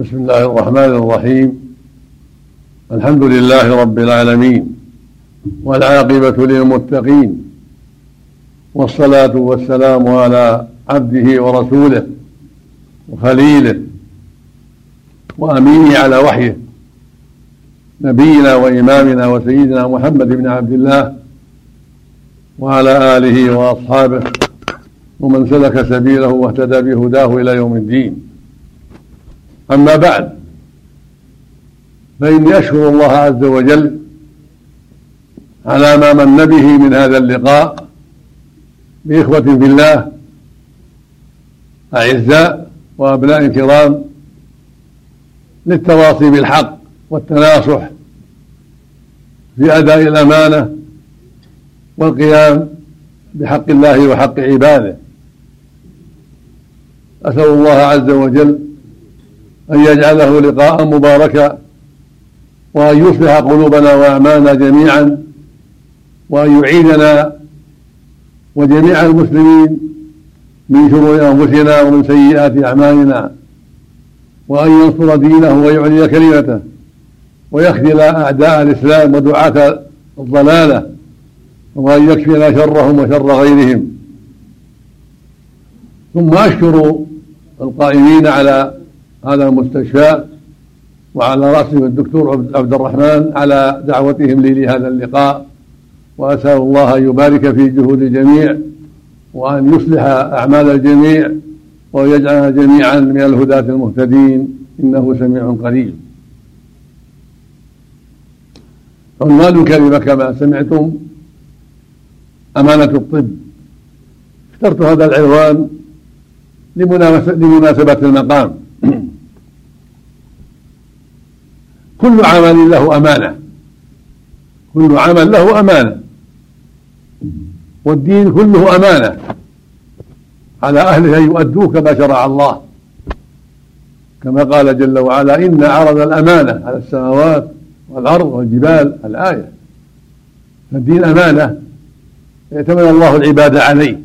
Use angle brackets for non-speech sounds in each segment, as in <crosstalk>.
بسم الله الرحمن الرحيم. الحمد لله رب العالمين والعاقبة للمتقين والصلاة والسلام على عبده ورسوله وخليله وأمينه على وحيه. نبينا وإمامنا وسيدنا محمد بن عبد الله وعلى آله وأصحابه ومن سلك سبيله واهتدى بهداه إلى يوم الدين. أما بعد فإني أشكر الله عز وجل على ما من به من هذا اللقاء. بإخوة في الله أعزاء وأبناء كرام للتواصي بالحق والتناصح في أداء الأمانة والقيام بحق الله وحق عباده. أسأل الله عز وجل أن يجعله لقاء مباركا وأن يصلح قلوبنا وأعمالنا جميعا وأن يعيننا وجميع المسلمين من شرور أنفسنا ومن سيئات أعمالنا وأن ينصر دينه ويعلي كلمته ويخذل أعداء الإسلام ودعاة الضلالة وأن يكفينا شرهم وشر غيرهم. ثم أشكر القائمين على هذا المستشفى وعلى رأسهم الدكتور عبد الرحمن على دعوتهم لي لهذا اللقاء وأسأل الله أن يبارك في جهود الجميع وأن يصلح أعمال الجميع ويجعلنا جميعا من الهداة المهتدين. إنه سميع قريب. عنوان الكلمة كما سمعتم أمانة الطب. اخترت هذا العنوان لمناسبة المقام. كل عمل له أمانة. كل عمل له أمانة. والدين كله أمانة. على أهله أن يؤدوه كما شرع الله. كما قال جل وعلا إن عرض الأمانة على السماوات والأرض والجبال. الآية. فالدين أمانة. يأتمن الله العباد عليه.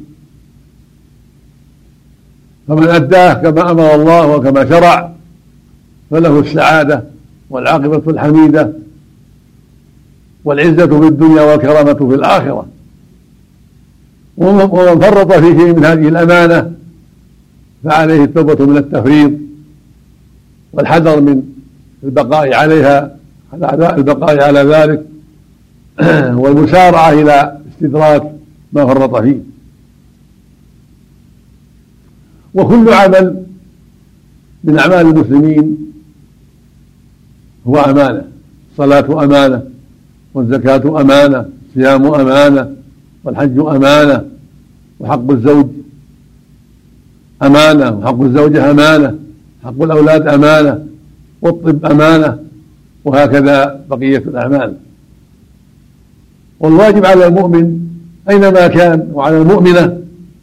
فمن أداه كما أمر الله وكما شرع فله السعادة. والعاقبة الحميدة والعزة في الدنيا والكرامة في الآخرة. ومن فرط في شيء من هذه الأمانة فعليه التوبة من التفريط والحذر من البقاء عليها البقاء على ذلك <clears throat> والمسارعة إلى استدراك ما فرط فيه. وكل عمل من أعمال المسلمين هو أمانة. الصلاة أمانة. والزكاة أمانة. الصيام أمانة. والحج أمانة. وحق الزوج أمانة. وحق الزوجة أمانة. حق الأولاد أمانة. والطب أمانة. وهكذا بقية الأعمال. والواجب على المؤمن أينما كان وعلى المؤمنة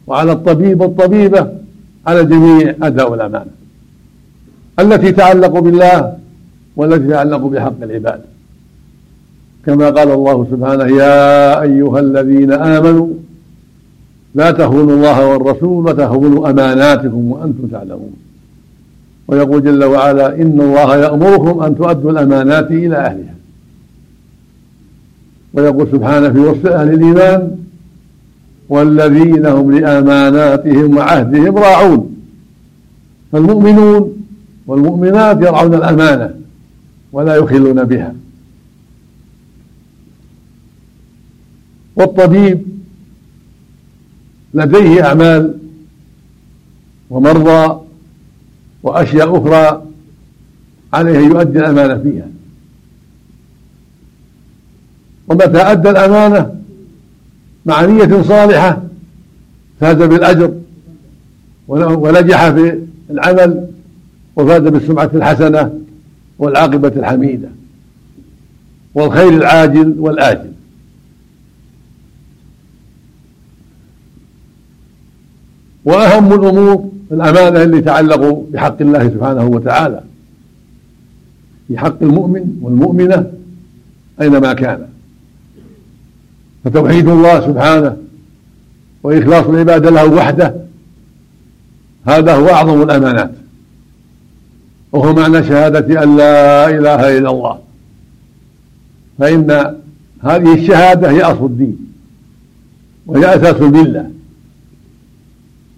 وعلى الطبيب والطبيبة على الجميع أداء الأمانة التي تعلق بالله والتي تتعلق بحق العباد. كما قال الله سبحانه يا أيها الذين آمنوا لا تهونوا الله والرسول وتهونوا أماناتكم وأنتم تعلمون. ويقول جل وعلا إن الله يأمركم أن تؤدوا الأمانات إلى أهلها. ويقول سبحانه في وصف أهل الإيمان والذين هم لأماناتهم وعهدهم راعون. فالمؤمنون والمؤمنات يرعون الأمانة. ولا يخلون بها. والطبيب لديه أعمال ومرضى وأشياء أخرى عليه أن يؤدي الأمانة فيها. ومتى أدى الأمانة مع نية صالحة فاز بالأجر ونجح في العمل وفاز بالسمعة الحسنة والعاقبة الحميدة والخير العاجل والآجل. وأهم الأمور الأمانة اللي تعلق بحق الله سبحانه وتعالى في حق المؤمن والمؤمنة أينما كان. فتوحيد الله سبحانه وإخلاص العبادة له وحده هذا هو أعظم الأمانات. وهو معنى شهادة أن لا إله إلا الله. فإن هذه الشهادة هي أصل الدين وهي أساس الملة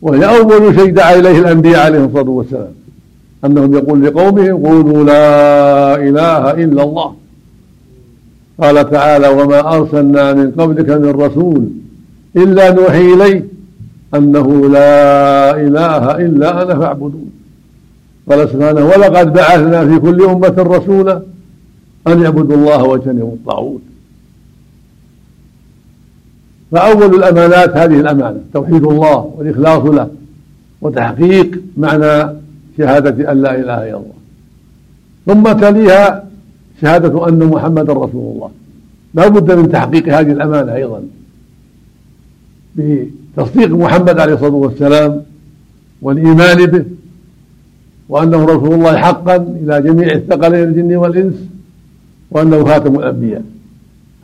وهي أول شيء دعا إليه الأنبياء عليهم الصلاة والسلام أنهم يقول لقومهم قولوا لا إله إلا الله. قال تعالى وما أرسلنا من قبلك من رسول إلا نوحي إليه أنه لا إله إلا أنا فاعبدون. قال سبحانه ولقد بعثنا في كل أمة رسولا أن يعبدوا الله واجتنبوا الطاغوت. فأول الأمانات هذه الأمانة توحيد الله والإخلاص له وتحقيق معنى شهادة أن لا إله إلا الله. ثم تليها شهادة أن محمدا رسول الله. لا بد من تحقيق هذه الأمانة أيضا بتصديق محمد عليه الصلاة والسلام والإيمان به وأنه رسول الله حقا إلى جميع الثقلين الجن والإنس وأنه خاتم الأنبياء.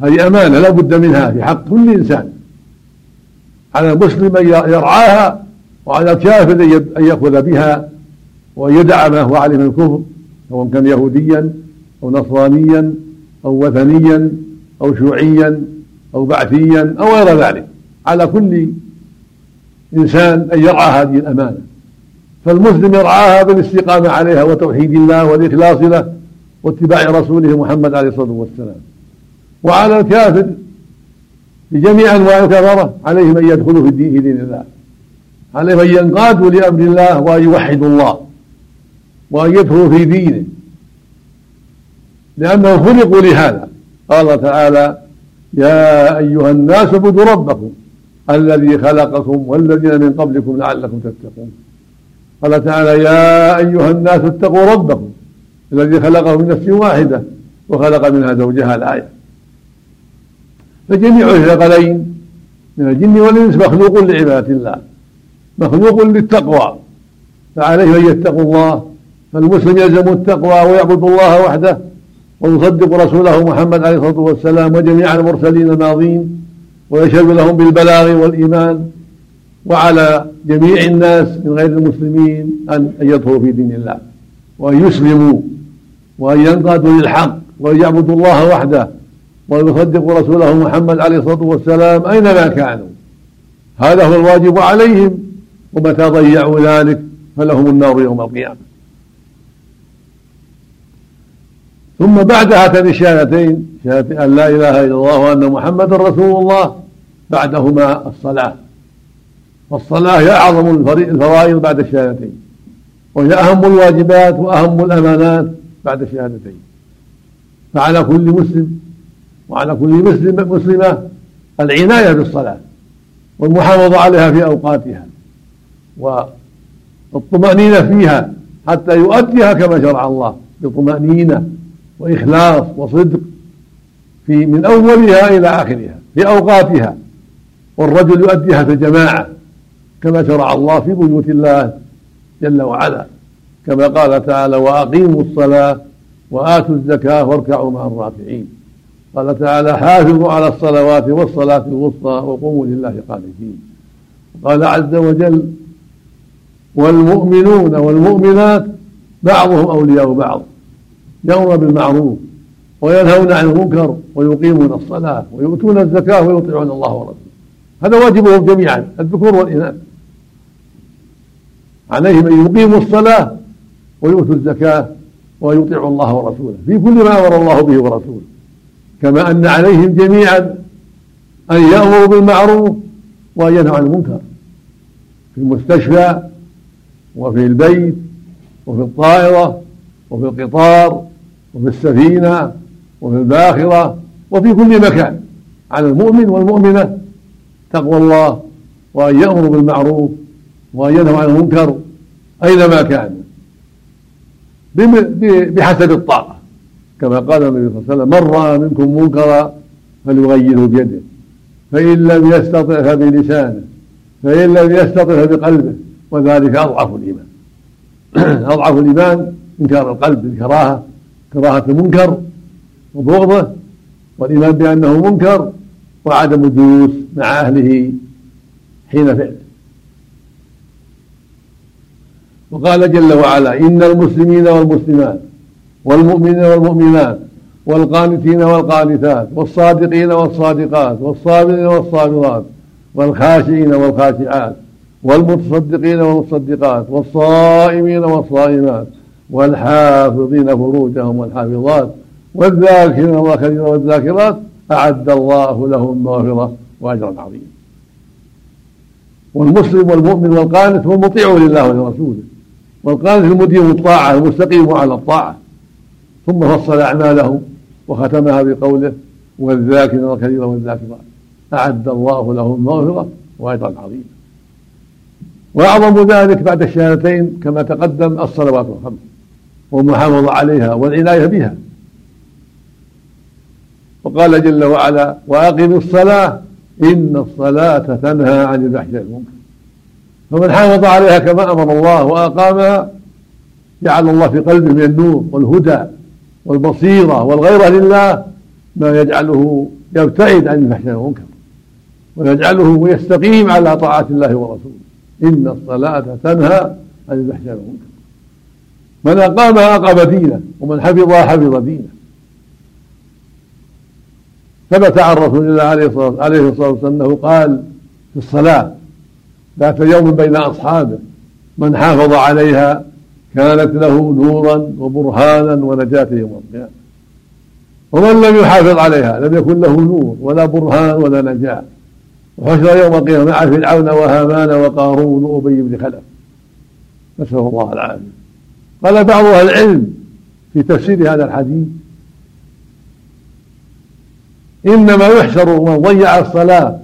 هذه أمانة لا بد منها في حق كل إنسان. على المسلم أن يرعاها وعلى الكافر أن يأخذ بها وأن يدع ما هو عليه من الكفر سواء كان يهوديا أو نصرانيا أو وثنيا أو شيوعيا أو بعثيا أو غير ذلك. على كل إنسان أن يرعى هذه الأمانة. فالمسلم يرعاها بالاستقامة عليها وتوحيد الله والإخلاص له واتباع رسوله محمد عليه الصلاة والسلام. وعلى الكافر بجميع أنواع الكفرة عليهم أن يدخلوا في الدين, دين الله. عليهم أن ينقادوا لأمر الله وأن يوحدوا الله وأن يدخلوا في دينه. لأنهم خلقوا لهذا. قال تعالى يا أيها الناس اعبدوا ربكم الذي خلقكم والذين من قبلكم لعلكم تتقون. قال تعالى يا أيها الناس اتقوا ربكم الذي خلقهم من نفس واحدة وخلق منها زوجها الآية. فجميع الثقلين من الجن والإنس مخلوق لعبادة الله مخلوق للتقوى. فعليه أن يتقوا الله فالمسلم يلزم التقوى ويعبد الله وحده ويصدق رسوله محمد عليه الصلاة والسلام وجميع المرسلين الماضين ويشهد لهم بالبلاغ والإيمان. وعلى جميع الناس من غير المسلمين أن يدخلوا في دين الله. وأن يسلموا وأن ينقادوا للحق وأن يعبدوا الله وحده وأن يصدقوا رسوله محمد عليه الصلاة والسلام أينما كانوا. هذا هو الواجب عليهم ومتى ضيعوا ذلك فلهم النار يوم القيامة. ثم بعد هاتين الشهادتين شهادة أن لا إله إلا الله وأن محمدا رسول الله بعدهما الصلاة. والصلاة هي أعظم الفرائض بعد الشهادتين. وهي أهم الواجبات وأهم الأمانات بعد الشهادتين. فعلى كل مسلم وعلى كل مسلم مسلمة العناية بالصلاة والمحافظة عليها في أوقاتها والطمأنينة فيها حتى يؤديها كما شرع الله بطمأنينة وإخلاص وصدق في من أولها إلى آخرها في أوقاتها. والرجل يؤديها في الجماعة كما شرع الله في بيوت الله جل وعلا. كما قال تعالى وأقيموا الصلاة وآتوا الزكاة واركعوا مع الراكعين قال تعالى حافظوا على الصلوات والصلاة الوسطى وقوموا لله قانتين. قال عز وجل والمؤمنون والمؤمنات بعضهم أولياء بعض يأمر بالمعروف وينهون عن المنكر ويقيمون الصلاة ويؤتون الزكاة ويطيعون الله ورسوله. هذا واجبهم جميعا الذكور والإناث. عليهم أن يقيموا الصلاة ويؤتوا الزكاة ويطيعوا الله ورسوله. في كل ما أمر الله به ورسوله. كما أن عليهم جميعا أن يأمروا بالمعروف وأن ينهوا عن المنكر. في المستشفى وفي البيت وفي الطائرة وفي القطار وفي السفينة وفي الباخرة وفي كل مكان. على المؤمن والمؤمنة تقوى الله وأن يأمروا بالمعروف وأن عن المنكر أينما كان. بحسب الطاقة. كما قال النبي صلى الله عليه وسلم من رأى منكم منكرا فليغيره بيده. فإن لم يستطع فبلسانه. فإن لم يستطع فبقلبه. وذلك أضعف الإيمان. <clears throat> أضعف الإيمان إنكار القلب بالكراهة كراهة المنكر وبغضه والإيمان بأنه منكر وعدم الجلوس مع أهله حين فعله. وقال جل وعلا إن المسلمين والمسلمات والمؤمنين والمؤمنات والقانتين والقانتات والصادقين والصادقات والصابرين والصابرات والخاشعين والخاشعات والمتصدقين والمصدقات والصائمين والصائمات والحافظين فروجهم والحافظات والذاكرين الله والذاكرات أعد الله لهم مغفرة وأجرا عظيما. والمسلم والمؤمن والقانت هو المطيع لله ولرسوله. والقانت المديم الطاعة المستقيم على الطاعة. ثم فصل أعمالهم وختمها بقوله والذاكرين الكثير والذاكرات أعد الله لهم مغفرة وأجرا عظيما. وأعظم ذلك بعد الشهادتين كما تقدم الصلوات الخمس والمحافظة عليها والعناية بها. وقال جل وعلا وأقم الصلاة إن الصلاة تنهى عن الفحشاء والمنكر فمن حافظ عليها كما أمر الله وأقامها جعل الله في قلبه من النور والهدى والبصيرة والغيرة لله ما يجعله يبتعد عن الفحشاء والمنكر ويجعله يستقيم على طاعة الله ورسوله. إن الصلاة تنهى عن الفحشاء والمنكر. من أقامها أقام دينه ومن حفظها حفظ دينه. ثبت عن رسول الله عليه الصلاة والسلام أنه قال في الصلاة ذات يوم بين أصحابه. من حافظ عليها كانت له نورا وبرهانا ونجاة يوم القيامة. ومن لم يحافظ عليها لم يكن له نور ولا برهان ولا نجاة. وحشر يوم القيامة مع فرعون وهامان وقارون وأبي بن خلف. نسأل الله العافية. قال بعض أهل العلم في تفسير هذا الحديث إنما يحشر من ضيع الصلاة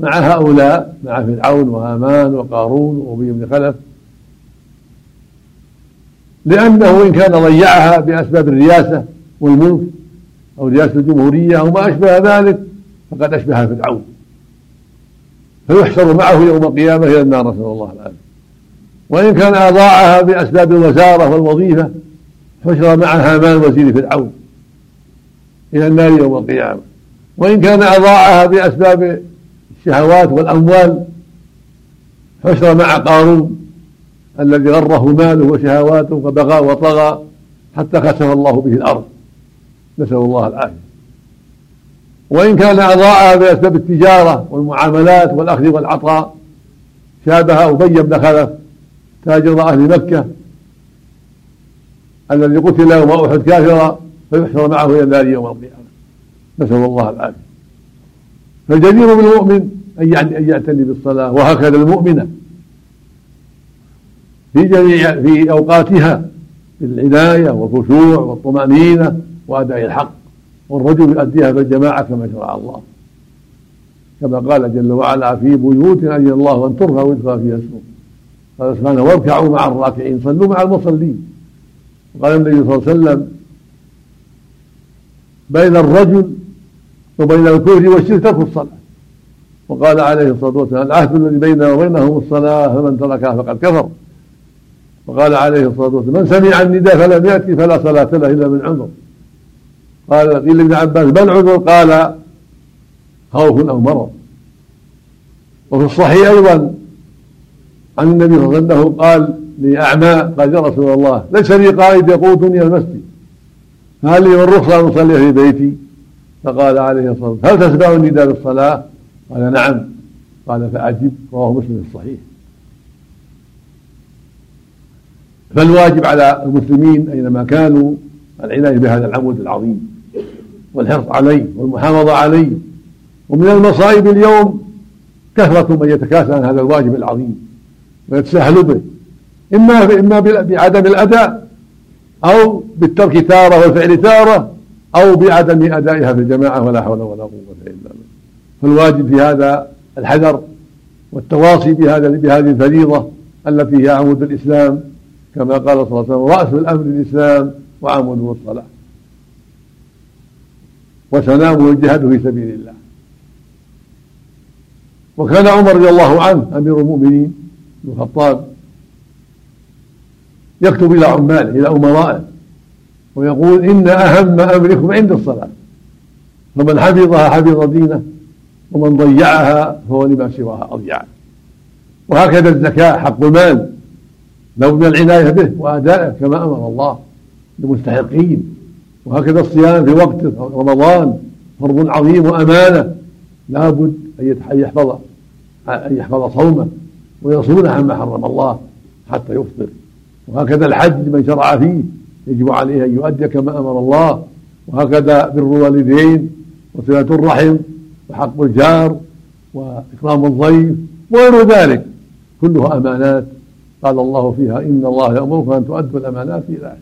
مع هؤلاء مع فرعون وهامان وقارون وأبي بن خلف. لأنه إن كان ضيعها بأسباب الرياسة والملك أو رياسة الجمهورية أو ما أشبه ذلك فقد أشبه فرعون. فيحشر معه يوم القيامة إلى النار نسأل الله العافية. وإن كان أضاعها بأسباب الوزارة والوظيفة حشر مع هامان وزير فرعون إلى النار يوم القيامة. وإن كان أضاعها بأسباب الشهوات والأموال حشر مع قارون الذي غره ماله وشهواته فبغى وطغى حتى خسف الله به الأرض. نسأل الله العافية. وإن كان أضاعها بأسباب التجارة والمعاملات والأخذ والعطاء شابه أبي بن خلف تاجر أهل مكة الذي قتل يوم أحد كافرا فيحشر معه إلى يوم القيامة. نسأل الله العافية. فالجدير بالمؤمن أن يعتني بالصلاة وهكذا المؤمنة. في جميع في أوقاتها بالعناية والخشوع والطمأنينة وأداء الحق والرجل يؤديها في الجماعة كما شرع الله. كما قال جل وعلا في بيوت أجل الله أن ترفع ويذكر فيها اسمه قال سبحانه واركعوا مع الراكعين صلوا مع المصلين. وقال النبي صلى الله عليه وسلم بين الرجل وبين الكفر والشرك ترك الصلاة. وقال عليه الصلاة والسلام العهد الذي بيننا وبينهم الصلاة فمن تركها فقد كفر. وقال عليه الصلاة والسلام من سمع النداء فلم يأتي فلا صلاة له إلا من عذر. قال قيل لابن عباس بل عذر؟ قال خوف أو مرض. وفي الصحيح أيضا عن النبي صلى الله عليه وسلم أنه قال لأعمى قال يا رسول الله ليس لي قائد يقودني المسجد. فهل لي من رخصة أن أصلي في بيتي؟ فقال عليه الصلاة والسلام هل تسمع النداء بالصلاة قال نعم. قال فأجب رواه مسلم في الصحيح. فالواجب على المسلمين أينما كانوا العناية بهذا العمود العظيم والحرص عليه والمحافظة عليه. ومن المصائب اليوم كثرة من يتكاسل عن هذا الواجب العظيم ويتساهل به إما إما بعدم الأداء أو بالترك تارة والفعل تارة أو بعدم أدائها في الجماعة ولا حول ولا قوة إلا بالله. فالواجب في هذا الحذر والتواصي بهذا بهذه الفريضة التي هي عمود الإسلام كما قال صلى الله عليه وسلم رأس الأمر الإسلام وعموده الصلاة. وسلامه الجهاد في سبيل الله. وكان عمر رضي الله عنه أمير المؤمنين بن الخطاب يكتب إلى عماله إلى أمرائه ويقول إن أهم أمركم عند الصلاة. فمن حفظها حفظ دينه ومن ضيعها فهو لما سواها أضيع. وهكذا الزكاة حق المال. لابد من العناية به وأدائه كما أمر الله للمستحقين وهكذا الصيام في وقته رمضان فرض عظيم وأمانة. لابد أن يحفظ أن يحفظ صومه ويصون عما حرم الله حتى يفطر. وهكذا الحج من شرع فيه. يجب عليه أن يؤدي كما أمر الله. وهكذا بر الوالدين وصلة الرحم وحق الجار وإكرام الضيف وغير ذلك. كلها أمانات. قال الله فيها إن الله يأمركم أن تؤدوا الأمانات إلى أهلها.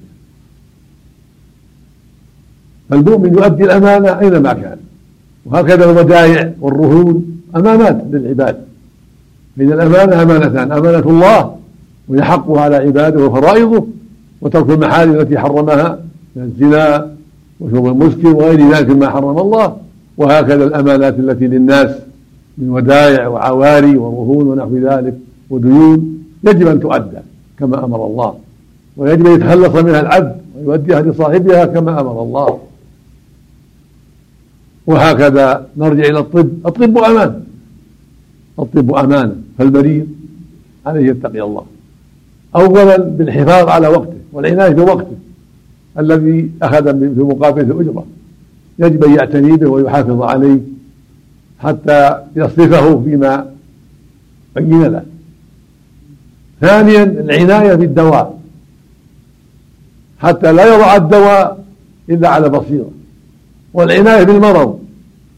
فالمؤمن يؤدي الأمانة أينما كان. وهكذا الودائع والرهون أمانات للعباد. فإن الأمانة أمانتان. أمانة الله وهي حقه على عباده وفرائضه. وترك المحارم التي حرمها من الزنا وشرب المسكر وغير ذلك مما حرم الله. وهكذا الأمانات التي للناس من ودائع وعواري ورهون ونحو ذلك وديون يجب أن تؤدى كما أمر الله. ويجب أن يتخلص منها العبد ويؤديها لصاحبها كما أمر الله. وهكذا نرجع إلى الطب. الطب أمان. الطب أمانة فالمريض عليه يتقي الله. أولا بالحفاظ على وقته. والعناية بوقته الذي أخذ في مقابله الأجرة يجب أن يعتني به ويحافظ عليه حتى يصرفه فيما بين له. ثانيا العناية بالدواء. حتى لا يضع الدواء إلا على بصيرة. والعناية بالمرض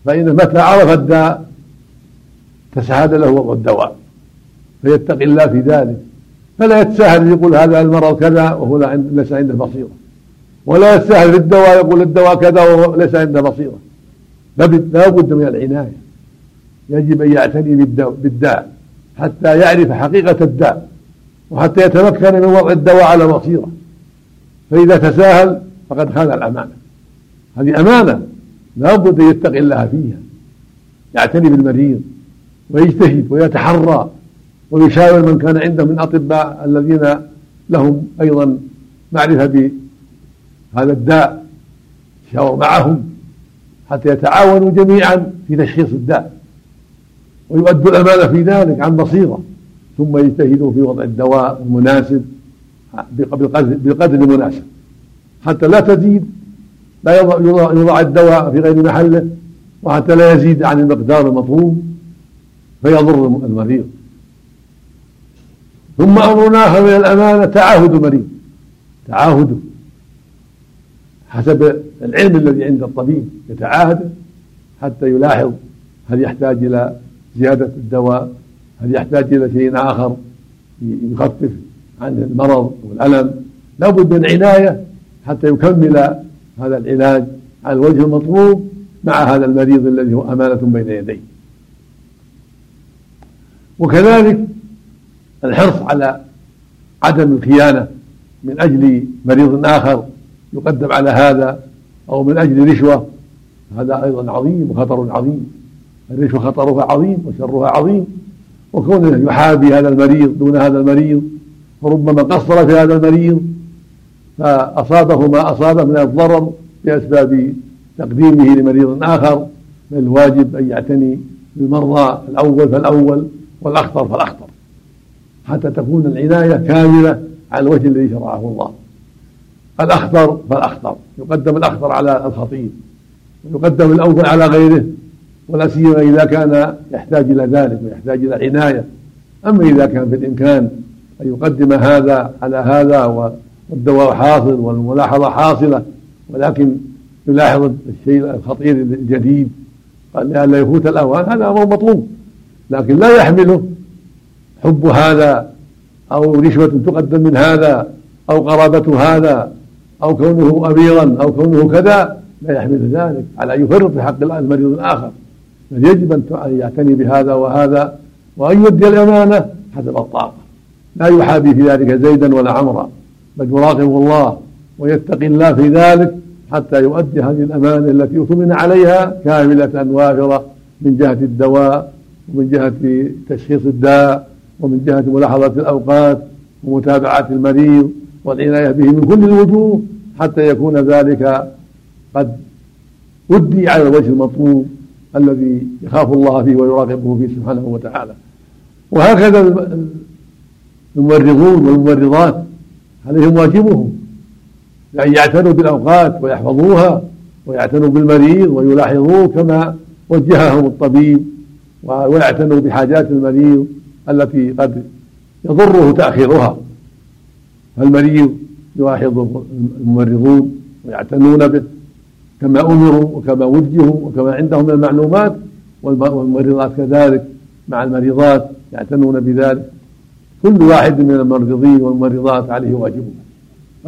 فإن متى عرف الداء تسهل له وضع الدواء فيتقي الله في ذلك. فلا يتساهل يقول هذا المرض كذا وهو ليس عنده بصيرة. ولا يتساهل في الدواء يقول الدواء كذا وهو ليس عنده بصيرة. لا بد من العناية. يجب أن يعتني بالداء حتى يعرف حقيقة الداء وحتى يتمكن من وضع الدواء على بصيرة. فإذا تساهل فقد خان الأمانة. هذه أمانة لا بد أن يتقي الله فيها. يعتني بالمريض ويجتهد ويتحرى. ويشاور من كان عنده من أطباء الذين لهم أيضا معرفة بهذا الداء. يشاور معهم حتى يتعاونوا جميعا في تشخيص الداء ويؤدوا الأمانة في ذلك عن بصيرة. ثم يجتهدوا في وضع الدواء المناسب بالقدر المناسب. حتى لا تزيد لا يضع الدواء في غير محله وحتى لا يزيد عن المقدار المطلوب فيضر المريض. ثم أمر اخر من الأمانة تعاهد المريض تعاهده حسب العلم الذي عند الطبيب يتعاهده حتى يلاحظ هل يحتاج إلى زيادة الدواء هل يحتاج إلى شيء آخر يخفف عن المرض والألم. لا بد من عناية حتى يكمل هذا العلاج على الوجه المطلوب مع هذا المريض الذي هو أمانة بين يديه. وكذلك الحرص على عدم الخيانة من أجل مريض آخر يقدم على هذا أو من أجل رشوة هذا أيضا عظيم وخطر عظيم. الرشوة خطرها عظيم وشرها عظيم. وكونه يحابي هذا المريض دون هذا المريض وربما قصر في هذا المريض فأصابه ما أصابه من الضرر بأسباب تقديمه لمريض آخر. بل الواجب أن يعتني بالمرضى الأول فالأول والأخطر فالأخطر. حتى تكون العناية كاملة على الوجه الذي شرعه الله. الأخطر فالأخطر يقدم الأخطر على الخطير ويقدم الأول على غيره. ولا سيما إذا كان يحتاج إلى ذلك ويحتاج إلى عناية. أما إذا كان في الإمكان أن يقدم هذا على هذا والدواء حاصل والملاحظة حاصلة. ولكن يلاحظ الشيء الخطير الجديد. قال لئلا يفوت الأوان. هذا أمر مطلوب. لكن لا يحمله حب هذا أو رشوة تقدم من هذا أو قرابة هذا أو كونه أميرا أو كونه كذا لا يحمل ذلك على أن يفرط في حق المريض الآخر بل يجب أن يعتني بهذا وهذا وأن يؤدي الأمانة حسب الطاقة. لا يحابي في ذلك زيدا ولا عمرا. بل يراقب الله ويتقي الله في ذلك حتى يؤدي هذه الأمانة التي أؤتمن عليها كاملة وافرة من جهة الدواء ومن جهة تشخيص الداء ومن جهة ملاحظة الأوقات ومتابعة المريض والعناية به من كل الوجوه حتى يكون ذلك قد أدي على الوجه المطلوب الذي يخاف الله فيه ويراقبه فيه سبحانه وتعالى. وهكذا الممرضون والممرضات عليهم واجبهم. بأن يعتنوا بالأوقات ويحفظوها ويعتنوا بالمريض ويلاحظوه كما وجههم الطبيب ويعتنوا بحاجات المريض التي قد يضره تأخيرها. فالمريض يلاحظ الممرضون ويعتنون به كما أمروا وكما وجهوا وكما عندهم من المعلومات والممرضات كذلك مع المريضات يعتنون بذلك. كل واحد من الممرضين والممرضات عليه واجبه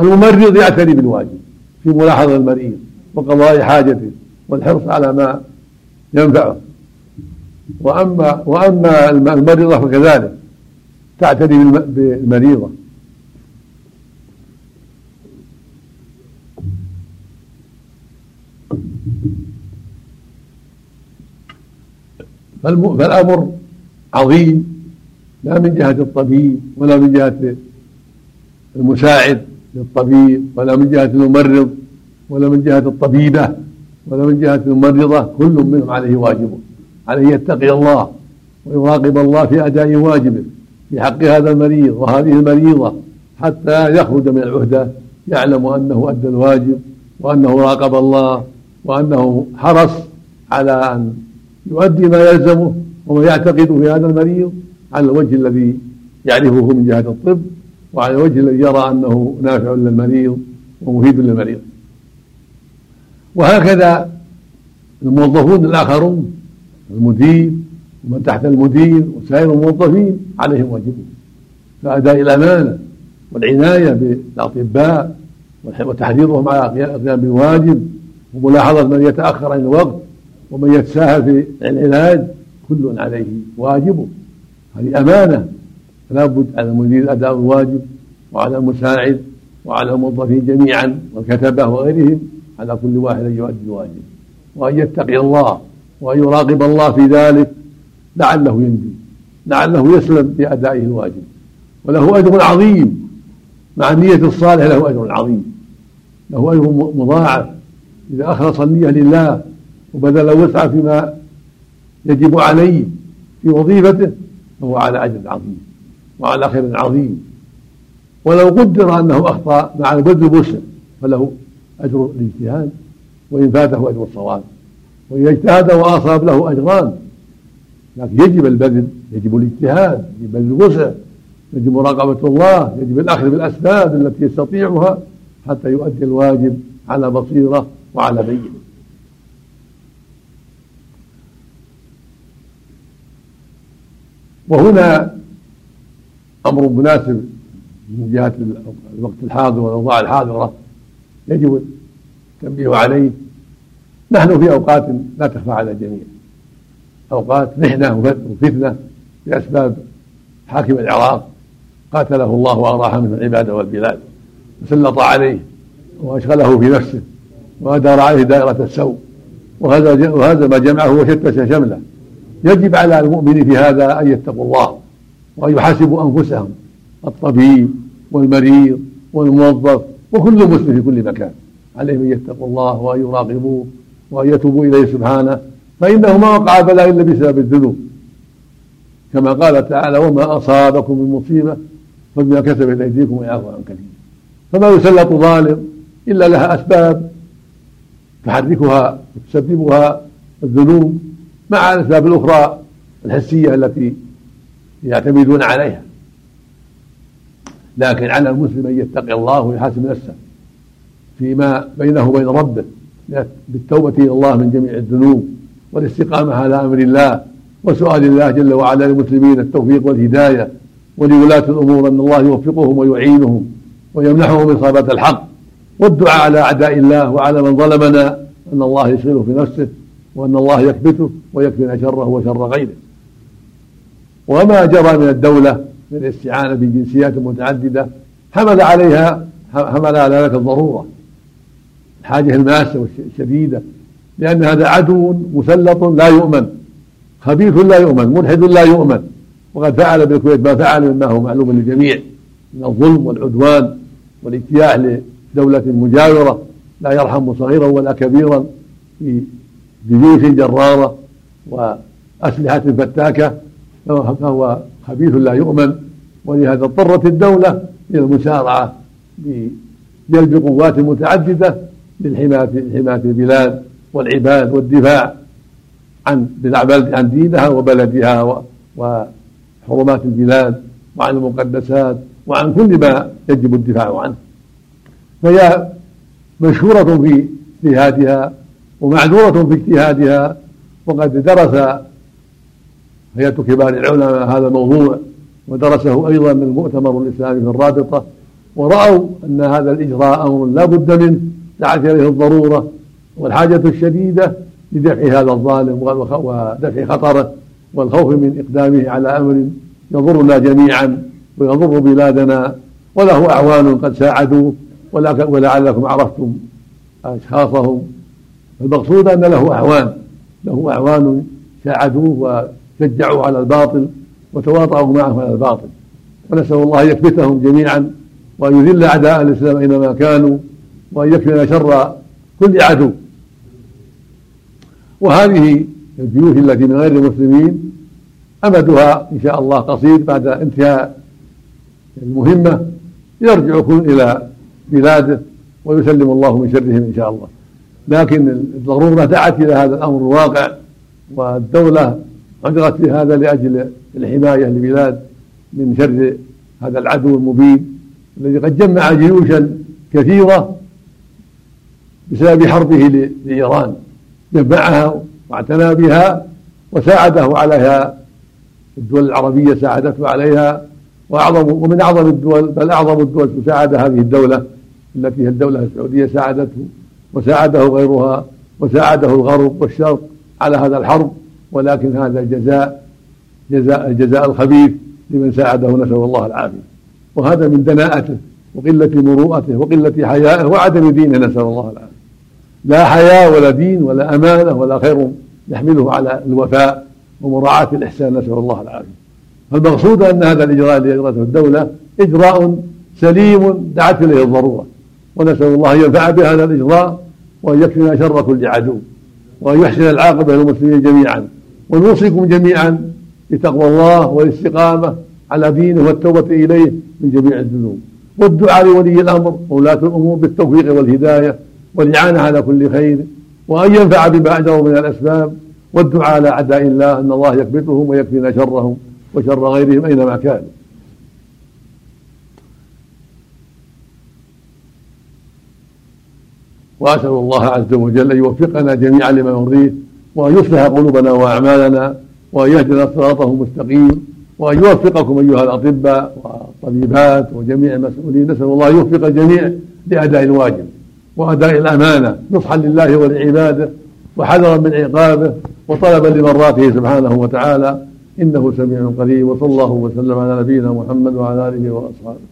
الممرض يعتني بالواجب في ملاحظة المريض وقضاء حاجته والحرص على ما ينفعه. وأما وأما المريضة فكذلك تعتني بالمريضة. فالأمر عظيم لا من جهة الطبيب ولا من جهة المساعد للطبيب ولا من جهة الممرض ولا من جهة الطبيبة ولا من جهة الممرضة كل منهم عليه واجبه عليه يتقي الله ويراقب الله في أداء واجبه في حق هذا المريض وهذه المريضة حتى يخرج من العهدة يعلم أنه أدى الواجب وأنه راقب الله وأنه حرص على أن يؤدي ما يلزمه وما يعتقد في هذا المريض على الوجه الذي يعرفه من جهة الطب وعلى الوجه الذي يرى أنه نافع للمريض ومفيد للمريض. وهكذا الموظفون الآخرون المدير ومن تحت المدير وسائر الموظفين عليهم واجبهم فأداء الأمانة والعناية بالأطباء وتحريضهم على القيام بالواجب وملاحظة من يتأخر عن الوقت ومن يتساهل في العلاج كل عليه واجبه هذه أمانة. فلا بد على المدير أداء الواجب وعلى المساعد وعلى الموظفين جميعا والكتبة وغيرهم على كل واحد أن يؤدي الواجب. وأن يتقي الله. وأن يراقب الله في ذلك لعله ينجو لعله يسلم بأدائه الواجب. وله أجر عظيم. مع النية الصالحة له أجر عظيم. له أجر مضاعف. إذا أخلص النية لله وبذل وسعه فيما يجب عليه في وظيفته فهو على أجر عظيم وعلى خير عظيم. ولو قدر أنه أخطأ مع البذل الوسع فله أجر الاجتهاد وإن فاته أجر الصواب. وإذا اجتهد وأصاب له أجران لكن يجب البذل يجب الاجتهاد يجب الوسع يجب مراقبة الله يجب الأخذ بالأسباب التي يستطيعها حتى يؤدي الواجب على بصيرة وعلى بينة. وهنا أمر مناسب من جهة الوقت الحاضر والأوضاع الحاضرة. يجب التنبيه عليه نحن في أوقات لا تخفى على الجميع. أوقات محنة وفتنة بأسباب حاكم العراق. قاتله الله وأراح منه العباد والبلاد. وسلط عليه وأشغله في نفسه. وأدار عليه دائرة السوء. وهذا وهذا ما جمعه وشتت شمله. يجب على المؤمن في هذا أن يتقوا الله وأن يحاسبوا أنفسهم. الطبيب والمريض والموظف وكل مسلم في كل مكان. عليهم أن يتقوا الله وأن يراقبوه وأن يتوبوا إليه سبحانه فإنه ما وقع بلاء إلا بسبب الذنوب. كما قال تعالى وما أصابكم من مصيبة فبما كسبت أيديكم ويعفو عن كثير فما يسلط ظالم إلا لها أسباب تحركها وتسببها الذنوب مع الأسباب الأخرى الحسية التي يعتمدون عليها. لكن على المسلم أن يتقي الله ويحاسب نفسه فيما بينه وبين ربه بالتوبة إلى الله من جميع الذنوب والاستقامة على أمر الله وسؤال الله جل وعلا للمسلمين التوفيق والهداية ولولاة الأمور أن الله يوفقهم ويعينهم ويمنحهم إصابة الحق والدعاء على أعداء الله وعلى من ظلمنا أن الله يشغله في نفسه وأن الله يكبته ويكفينا شره وشر غيره. وما جرى من الدولة من الاستعانة بجنسيات متعددة حمل عليها حمل على ذلك الضرورة. الحاجة الماسة والشديدة لأن هذا عدو مسلط لا يؤمن خبيث لا يؤمن ملحد لا يؤمن. وقد فعل بالكويت ما فعل مما هو معلوم للجميع من الظلم والعدوان والاجتياح لدولة مجاورة لا يرحم صغيرا ولا كبيرا في جيوش جرارة وأسلحة فتاكة فهو خبيث لا يؤمن. ولهذا اضطرت الدولة إلى المسارعة بجلب قوات متعددة للحماية حماية البلاد والعباد والدفاع عن عن دينها وبلدها وحرمات البلاد وعن المقدسات وعن كل ما يجب الدفاع عنه. فهي مشهورة في اجتهادها ومعذورة في اجتهادها وقد درس هيئة كبار العلماء هذا الموضوع ودرسه أيضا من المؤتمر الإسلامي في الرابطة ورأوا أن هذا الإجراء أمر لا بد منه. دعت إليه الضرورة والحاجة الشديدة لدفع هذا الظالم ودفع خطره والخوف من إقدامه على أمر يضرنا جميعا ويضر بلادنا. وله أعوان قد ساعدوه ولعلكم عرفتم أشخاصهم. المقصود أن له أعوان. له أعوان ساعدوه وشجعوا على الباطل وتواطؤوا معه على الباطل. ونسأل الله أن يثبتهم جميعا وأن يذل أعداء الإسلام أينما كانوا. وأن يكفينا شر كل عدو. وهذه الجيوش التي من غير المسلمين أمدها إن شاء الله قصير بعد انتهاء المهمة يرجع كل إلى بلاده ويسلم الله من شرهم إن شاء الله. لكن الضرورة دعت إلى هذا الأمر الواقع والدولة في هذا لأجل الحماية للبلاد من شر هذا العدو المبين الذي قد جمع جيوشا كثيرة بسبب حربه لإيران. جمعها واعتنى بها وساعده عليها. الدول العربية ساعدته عليها وأعظم ومن أعظم الدول بل أعظم الدول تساعد هذه الدولة التي هي الدولة السعودية ساعدته وساعده غيرها وساعده الغرب والشرق على هذا الحرب. ولكن هذا جزاء جزاء الجزاء الخبيث لمن ساعده نسأل الله العافية. وهذا من دناءته. وقلة مروءته وقلة حيائه وعدم دينه نسأل الله العافية. لا حياء ولا دين ولا أمانة ولا خير يحمله على الوفاء ومراعاة الإحسان نسأل الله العافية. فالمقصود أن هذا الإجراء الذي أجرته الدولة إجراء سليم دعت إليه الضرورة. ونسأل الله أن ينفع بهذا الإجراء وأن يكفينا شر كل عدو وأن يحسن العاقبة للمسلمين جميعا. ونوصيكم جميعا بتقوى الله والاستقامة على دينه والتوبة إليه من جميع الذنوب. والدعاء لولي الأمر وولاة الأمور بالتوفيق والهداية والإعانة على كل خير وأن ينفع بما أجروا من الأسباب والدعاء على أعداء الله أن الله يكبتهم ويكفينا شرهم وشر غيرهم أينما كانوا وأسأل الله عز وجل أن يوفقنا جميعا لما يرضيه وأن يصلح قلوبنا وأعمالنا وأن يهدنا صراطه المستقيم. وأن يوفقكم أيها الأطباء والطبيبات وجميع المسؤولين. نسأل الله يوفق الجميع لأداء الواجب وأداء الأمانة. نصحا لله ولعباده وحذرا من عقابه وطلبا لمراته سبحانه وتعالى. إنه سميع قريب. وصلى الله وسلم على نبينا محمد وعلى آله وأصحابه.